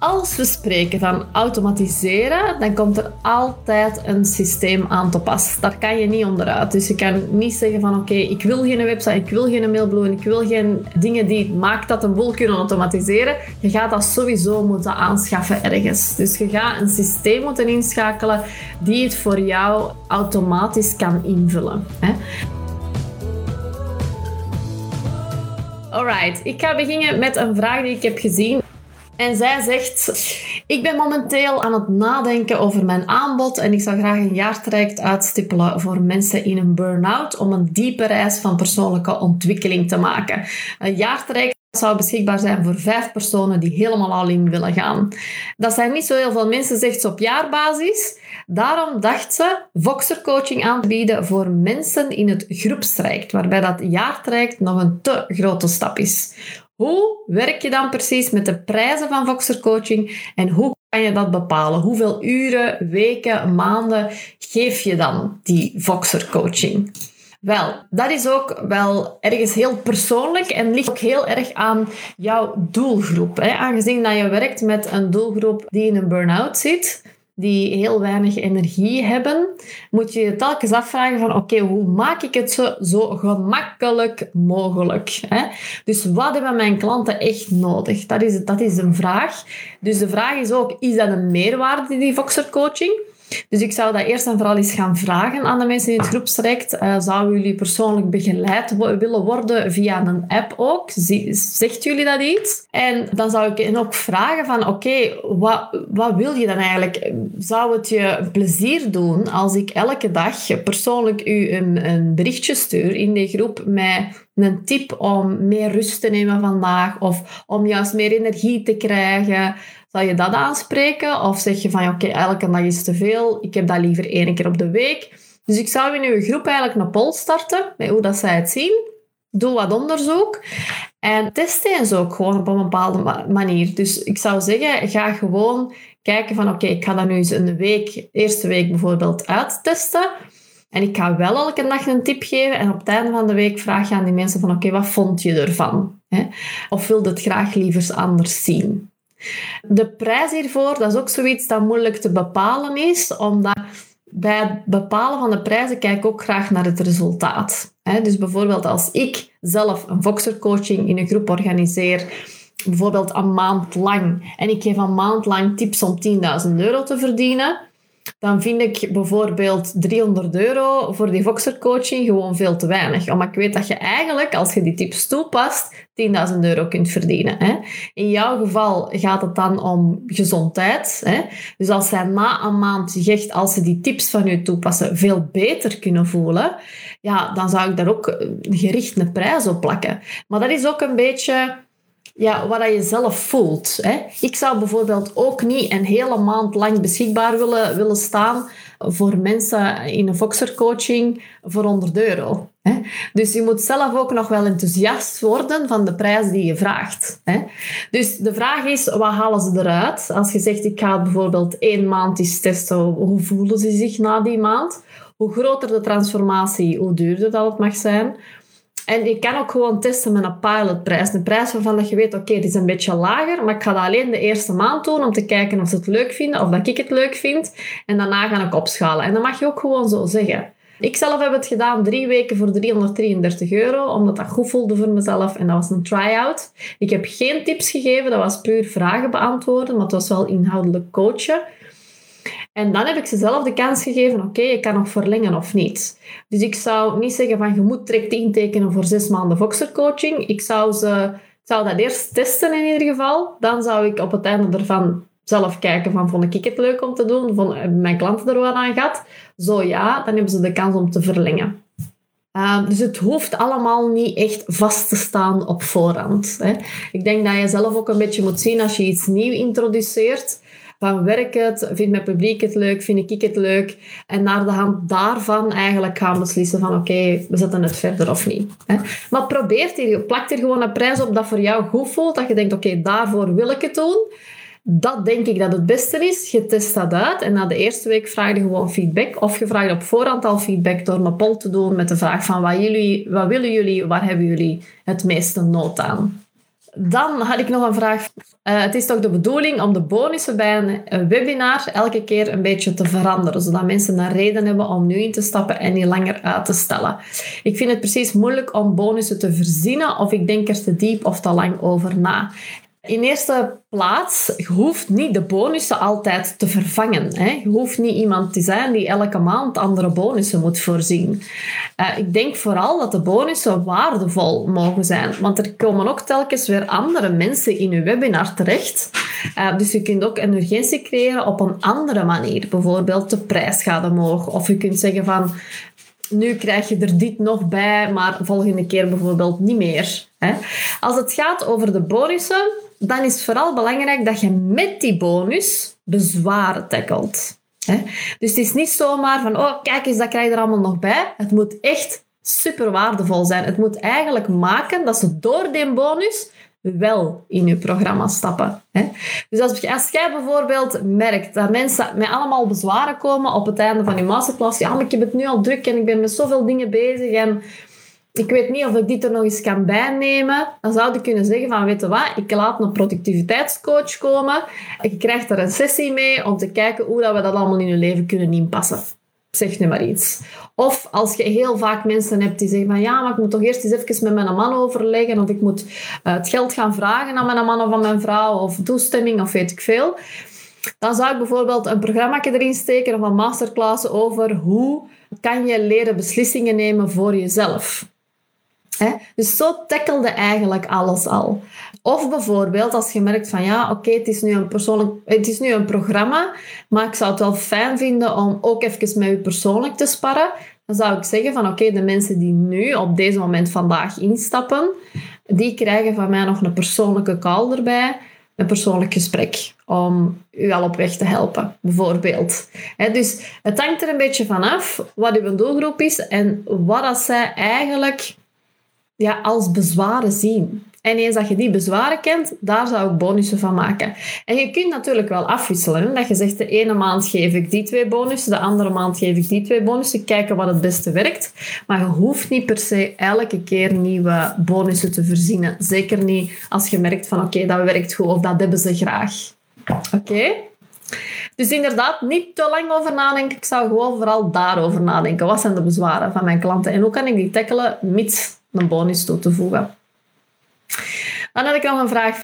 Als we spreken van automatiseren, dan komt er altijd een systeem aan te pas. Daar kan je niet onderuit. Dus je kan niet zeggen van oké, ik wil geen website, ik wil geen mailblue, ik wil geen dingen die maakt dat een boel kunnen automatiseren. Je gaat dat sowieso moeten aanschaffen ergens. Dus je gaat een systeem moeten inschakelen die het voor jou automatisch kan invullen. Hè? Alright, ik ga beginnen met een vraag die ik heb gezien. En zij zegt: Ik ben momenteel aan het nadenken over mijn aanbod en ik zou graag een jaartraject uitstippelen voor mensen in een burn-out om een diepe reis van persoonlijke ontwikkeling te maken. Een jaartraject zou beschikbaar zijn voor vijf personen die helemaal al in willen gaan. Dat zijn niet zo heel veel mensen, zegt ze op jaarbasis. Daarom dacht ze Voxer coaching aan te bieden voor mensen in het groepstraject, waarbij dat jaartraject nog een te grote stap is. Hoe werk je dan precies met de prijzen van Voxer Coaching en hoe kan je dat bepalen? Hoeveel uren, weken, maanden geef je dan die Voxer Coaching? Wel, dat is ook wel ergens heel persoonlijk en ligt ook heel erg aan jouw doelgroep. Hè? Aangezien dat je werkt met een doelgroep die in een burn-out zit, die heel weinig energie hebben, moet je je telkens afvragen van oké, hoe maak ik het zo, zo gemakkelijk mogelijk? Hè? Dus wat hebben mijn klanten echt nodig? Dat is, dat is een vraag. Dus de vraag is ook, is dat een meerwaarde, die Voxer coaching? Dus ik zou dat eerst en vooral eens gaan vragen aan de mensen in het groepstraject. Uh, zouden jullie persoonlijk begeleid willen worden via een app ook? Zegt jullie dat iets? En dan zou ik hen ook vragen van oké, wat, wat wil je dan eigenlijk? Zou het je plezier doen als ik elke dag persoonlijk u een, een berichtje stuur in die groep met een tip om meer rust te nemen vandaag of om juist meer energie te krijgen? Zal je dat aanspreken? Of zeg je van, oké, elke dag is te veel. Ik heb dat liever één keer op de week. Dus ik zou in uw groep eigenlijk een poll starten, met hoe dat zij het zien. Doe wat onderzoek. En test eens ook gewoon op een bepaalde manier. Dus ik zou zeggen, ga gewoon kijken van, oké, ik ga dat nu eens een week, eerste week bijvoorbeeld uittesten. En ik ga wel elke dag een tip geven. En op het einde van de week vraag je aan die mensen van, oké, wat vond je ervan? Of wilde het graag liever anders zien? De prijs hiervoor, dat is ook zoiets dat moeilijk te bepalen is, omdat bij het bepalen van de prijzen kijk ik ook graag naar het resultaat. Dus bijvoorbeeld als ik zelf een Voxer coaching in een groep organiseer, bijvoorbeeld een maand lang, en ik geef een maand lang tips om 10.000 euro te verdienen, dan vind ik bijvoorbeeld 300 euro voor die Voxer coaching gewoon veel te weinig. Omdat ik weet dat je eigenlijk, als je die tips toepast, 10.000 euro kunt verdienen. Hè. In jouw geval gaat het dan om gezondheid. Hè. Dus als zij na een maand echt, als ze die tips van je toepassen, veel beter kunnen voelen, ja, dan zou ik daar ook gericht een prijs op plakken. Maar dat is ook een beetje ja, wat je zelf voelt. Hè. Ik zou bijvoorbeeld ook niet een hele maand lang beschikbaar willen, willen staan voor mensen in een Voxer coaching voor 100 euro. Hè. Dus je moet zelf ook nog wel enthousiast worden van de prijs die je vraagt. Hè. Dus de vraag is, wat halen ze eruit? Als je zegt, ik ga bijvoorbeeld één maand eens testen, hoe voelen ze zich na die maand? Hoe groter de transformatie, hoe duurder dat het mag zijn. En je kan ook gewoon testen met een pilotprijs. Een prijs waarvan je weet, oké, die is een beetje lager, maar ik ga dat alleen de eerste maand doen om te kijken of ze het leuk vinden of dat ik het leuk vind. En daarna ga ik opschalen. En dat mag je ook gewoon zo zeggen. Ik zelf heb het gedaan drie weken voor 333 euro, omdat dat goed voelde voor mezelf. En dat was een try-out. Ik heb geen tips gegeven, dat was puur vragen beantwoorden, maar het was wel inhoudelijk coachen. En dan heb ik ze zelf de kans gegeven, oké, je kan nog verlengen of niet. Dus ik zou niet zeggen van, je moet direct intekenen voor zes maanden Voxer coaching. Ik zou, ze, zou dat eerst testen in ieder geval. Dan zou ik op het einde ervan zelf kijken van, vond ik het leuk om te doen? Vond mijn klanten er wat aan gehad? Zo ja, dan hebben ze de kans om te verlengen. Uh, dus het hoeft allemaal niet echt vast te staan op voorhand. Hè. Ik denk dat je zelf ook een beetje moet zien als je iets nieuw introduceert van werk het, vindt mijn publiek het leuk, vind ik het leuk. En naar de hand daarvan eigenlijk gaan beslissen van oké, we zetten het verder of niet. Hè. Maar probeer hier, plak er gewoon een prijs op dat voor jou goed voelt, dat je denkt oké, daarvoor wil ik het doen. Dat denk ik dat het beste is. Je test dat uit en na de eerste week vraag je gewoon feedback. Of je vraagt op voorhand al feedback door een poll te doen met de vraag van wat, jullie, wat willen jullie, waar hebben jullie het meeste nood aan? Dan had ik nog een vraag. Uh, het is toch de bedoeling om de bonussen bij een webinar elke keer een beetje te veranderen, zodat mensen een reden hebben om nu in te stappen en niet langer uit te stellen. Ik vind het precies moeilijk om bonussen te verzinnen of ik denk er te diep of te lang over na. In eerste plaats, je hoeft niet de bonussen altijd te vervangen. Hè. Je hoeft niet iemand te zijn die elke maand andere bonussen moet voorzien. Uh, ik denk vooral dat de bonussen waardevol mogen zijn, want er komen ook telkens weer andere mensen in je webinar terecht. Uh, dus je kunt ook een urgentie creëren op een andere manier. Bijvoorbeeld de prijs gaat omhoog. Of je kunt zeggen van, nu krijg je er dit nog bij, maar volgende keer bijvoorbeeld niet meer. Als het gaat over de bonussen, dan is het vooral belangrijk dat je met die bonus bezwaren tackelt. Dus het is niet zomaar van, oh kijk eens, dat krijg je er allemaal nog bij. Het moet echt super waardevol zijn. Het moet eigenlijk maken dat ze door die bonus wel in je programma stappen. Dus als, als jij bijvoorbeeld merkt dat mensen met allemaal bezwaren komen op het einde van je masterclass, ja, maar ik heb het nu al druk en ik ben met zoveel dingen bezig en ik weet niet of ik dit er nog eens kan bijnemen. Dan zou ik kunnen zeggen van, weet je wat, ik laat een productiviteitscoach komen. Je krijgt er een sessie mee om te kijken hoe dat we dat allemaal in je leven kunnen inpassen. Zeg nu maar iets. Of als je heel vaak mensen hebt die zeggen van ja, maar ik moet toch eerst eens even met mijn man overleggen of ik moet uh, het geld gaan vragen aan mijn man of aan mijn vrouw of toestemming of weet ik veel. Dan zou ik bijvoorbeeld een programma erin steken of een masterclass over hoe kan je leren beslissingen nemen voor jezelf. Dus zo tackelde eigenlijk alles al. Of bijvoorbeeld als je merkt van ja, oké, het is nu een persoonlijk, het is nu een programma, maar ik zou het wel fijn vinden om ook even met u persoonlijk te sparren. Dan zou ik zeggen van oké, de mensen die nu op deze moment vandaag instappen, die krijgen van mij nog een persoonlijke call erbij, een persoonlijk gesprek om u al op weg te helpen, bijvoorbeeld. dus het hangt er een beetje vanaf wat uw doelgroep is en wat dat zij eigenlijk ja, als bezwaren zien. En eens dat je die bezwaren kent, daar zou ik bonussen van maken. En je kunt natuurlijk wel afwisselen. Dat je zegt, de ene maand geef ik die twee bonussen, de andere maand geef ik die twee bonussen. Kijken wat het beste werkt. Maar je hoeft niet per se elke keer nieuwe bonussen te verzinnen. Zeker niet als je merkt van, oké, dat werkt goed of dat hebben ze graag. Oké? Dus inderdaad, niet te lang over nadenken. Ik zou gewoon vooral daarover nadenken. Wat zijn de bezwaren van mijn klanten? En hoe kan ik die tackelen, mits een bonus toe te voegen. Dan heb ik nog een vraag.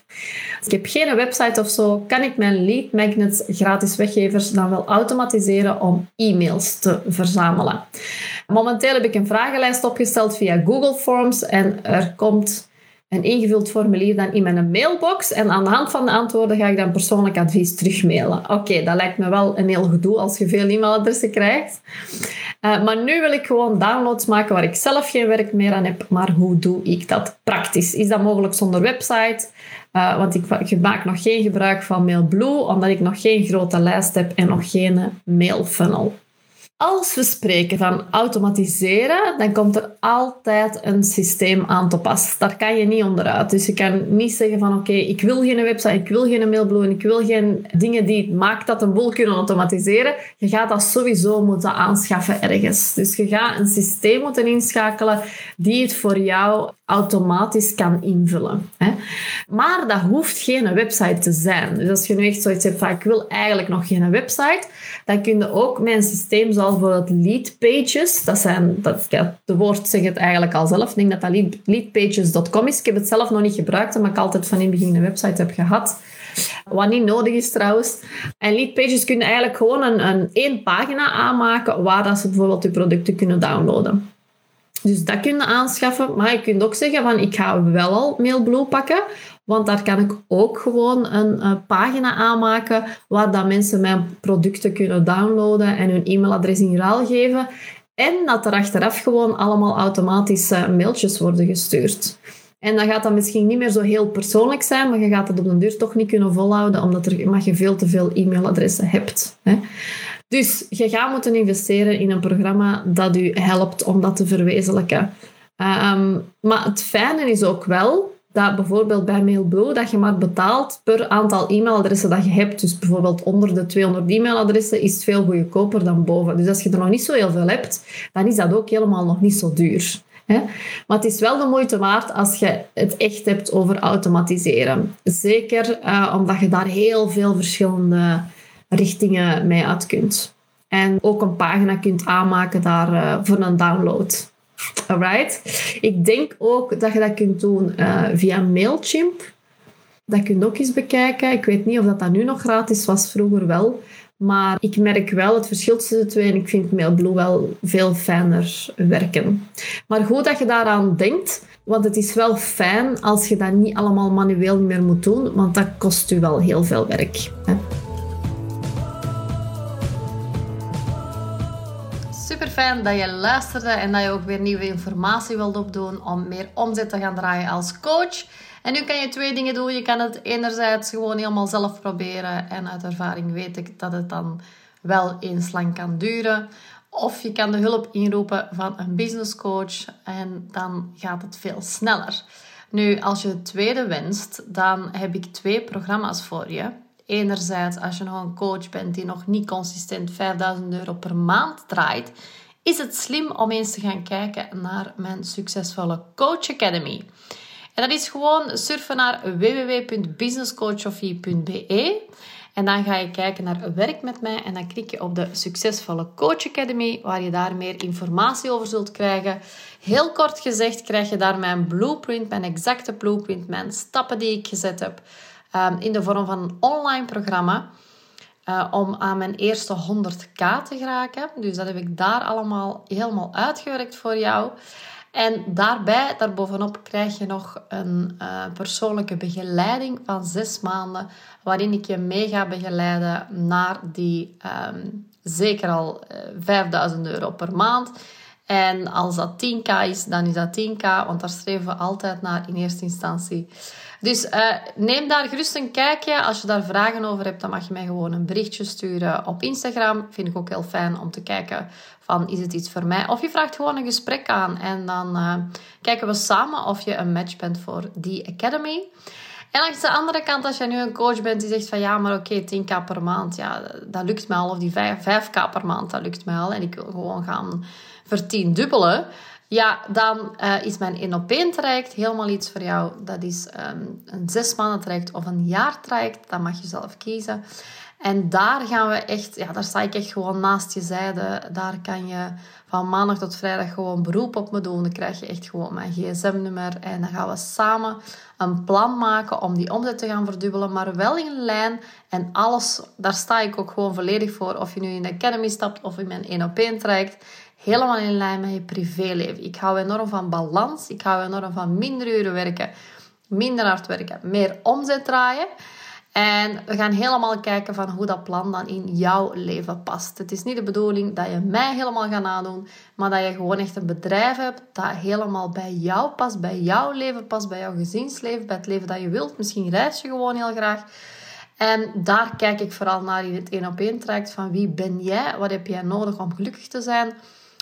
Ik heb geen website of zo. Kan ik mijn lead magnets, gratis weggevers, dan wel automatiseren om e-mails te verzamelen? Momenteel heb ik een vragenlijst opgesteld via Google Forms en er komt een ingevuld formulier dan in mijn mailbox. En aan de hand van de antwoorden ga ik dan persoonlijk advies terugmailen. Oké, dat lijkt me wel een heel gedoe als je veel e-mailadressen krijgt. Uh, maar nu wil ik gewoon downloads maken waar ik zelf geen werk meer aan heb. Maar hoe doe ik dat praktisch? Is dat mogelijk zonder website? Uh, want ik, ik, maak nog geen gebruik van MailBlue, omdat ik nog geen grote lijst heb en nog geen mailfunnel. Als we spreken van automatiseren, dan komt er altijd een systeem aan te pas. Daar kan je niet onderuit. Dus je kan niet zeggen van oké, ik wil geen website, ik wil geen mailblue, ik wil geen dingen die maakt dat een boel kunnen automatiseren. Je gaat dat sowieso moeten aanschaffen ergens. Dus je gaat een systeem moeten inschakelen die het voor jou automatisch kan invullen. Maar dat hoeft geen website te zijn. Dus als je nu echt zoiets hebt van ik wil eigenlijk nog geen website, dan kun je ook mijn systeem zoals bijvoorbeeld lead pages, dat zijn, dat, ja, de woord zegt het eigenlijk al zelf, ik denk dat dat lead, leadpages.com is. Ik heb het zelf nog niet gebruikt, omdat ik altijd van in het begin een website heb gehad. Wat niet nodig is trouwens. En leadpages kunnen eigenlijk gewoon een, een één pagina aanmaken waar dat ze bijvoorbeeld je producten kunnen downloaden. Dus dat kun je aanschaffen. Maar je kunt ook zeggen van ik ga wel al Mailblue pakken. Want daar kan ik ook gewoon een, pagina aanmaken waar dat mensen mijn producten kunnen downloaden en hun e-mailadres in ruil geven. En dat er achteraf gewoon allemaal automatische mailtjes worden gestuurd. En dan gaat dat misschien niet meer zo heel persoonlijk zijn, maar je gaat het op de duur toch niet kunnen volhouden, omdat er, maar je veel te veel e-mailadressen hebt. Hè. Dus je gaat moeten investeren in een programma dat u helpt om dat te verwezenlijken. Ehm, maar het fijne is ook wel dat bijvoorbeeld bij Mailblue dat je maar betaalt per aantal e-mailadressen dat je hebt. Dus bijvoorbeeld onder de 200 e-mailadressen is het veel goedkoper dan boven. Dus als je er nog niet zo heel veel hebt, dan is dat ook helemaal nog niet zo duur. Maar het is wel de moeite waard als je het echt hebt over automatiseren. Zeker uh, omdat je daar heel veel verschillende richtingen mee uit kunt. En ook een pagina kunt aanmaken daar uh, voor een download. Alright? Ik denk ook dat je dat kunt doen uh, via Mailchimp. Dat kun je ook eens bekijken. Ik weet niet of dat, dat nu nog gratis was, vroeger wel. Maar ik merk wel het verschil tussen de twee en ik vind Mailblue wel veel fijner werken. Maar goed dat je daaraan denkt, want het is wel fijn als je dat niet allemaal manueel meer moet doen, want dat kost u wel heel veel werk. Hè? Fijn dat je luisterde en dat je ook weer nieuwe informatie wilt opdoen om meer omzet te gaan draaien als coach. En nu kan je twee dingen doen. Je kan het enerzijds gewoon helemaal zelf proberen. En uit ervaring weet ik dat het dan wel eens lang kan duren. Of je kan de hulp inroepen van een business coach en dan gaat het veel sneller. Nu, als je het tweede wenst, dan heb ik twee programma's voor je. Enerzijds, als je nog een coach bent die nog niet consistent 5000 euro per maand draait, is het slim om eens te gaan kijken naar mijn succesvolle Coach Academy. En dat is gewoon surfen naar www.businesscoachofie.be. En dan ga je kijken naar werk met mij en dan klik je op de Succesvolle Coach Academy, waar je daar meer informatie over zult krijgen. Heel kort gezegd krijg je daar mijn blueprint, mijn exacte blueprint, mijn stappen die ik gezet heb, ehm, in de vorm van een online programma. Uh, om aan mijn eerste 100k te geraken. Dus dat heb ik daar allemaal helemaal uitgewerkt voor jou. En daarbij, daarbovenop, krijg je nog een uh, persoonlijke begeleiding van zes maanden, waarin ik je mee ga begeleiden naar die um, zeker al uh, eh, 5000 euro per maand. En als dat 10k is, dan is dat 10k, want daar streven we altijd naar in eerste instantie. Dus uh, neem daar gerust een kijkje. Als je daar vragen over hebt, dan mag je mij gewoon een berichtje sturen op Instagram. Vind ik ook heel fijn om te kijken van is het iets voor mij? Of je vraagt gewoon een gesprek aan en dan uh, kijken we samen of je een match bent voor die academy. En langs de andere kant, als je nu een coach bent die zegt van ja, maar oké, okay, 10k per maand, ja, dat lukt mij al. Of die 5, 5k per maand, dat lukt mij al. En ik wil gewoon gaan vertiendubbelen. Ja, dan uh, is mijn 1 op 1 traject helemaal iets voor jou. Dat is um, een zes maanden traject of een jaar traject. Dat mag je zelf kiezen. En daar gaan we echt, ja, daar sta ik echt gewoon naast je zijde. Daar kan je van maandag tot vrijdag gewoon beroep op me doen. Dan krijg je echt gewoon mijn gsm-nummer. En dan gaan we samen een plan maken om die omzet te gaan verdubbelen. Maar wel in lijn. En alles, daar sta ik ook gewoon volledig voor. Of je nu in de Academy stapt of in mijn 1 op 1 traject. Helemaal in lijn met je privéleven. Ik hou enorm van balans. Ik hou enorm van minder uren werken. Minder hard werken. Meer omzet draaien. En we gaan helemaal kijken van hoe dat plan dan in jouw leven past. Het is niet de bedoeling dat je mij helemaal gaat nadoen, maar dat je gewoon echt een bedrijf hebt dat helemaal bij jou past, bij jouw leven past, bij jouw gezinsleven, bij het leven dat je wilt. Misschien reis je gewoon heel graag. En daar kijk ik vooral naar in het één op één traject van wie ben jij, wat heb jij nodig om gelukkig te zijn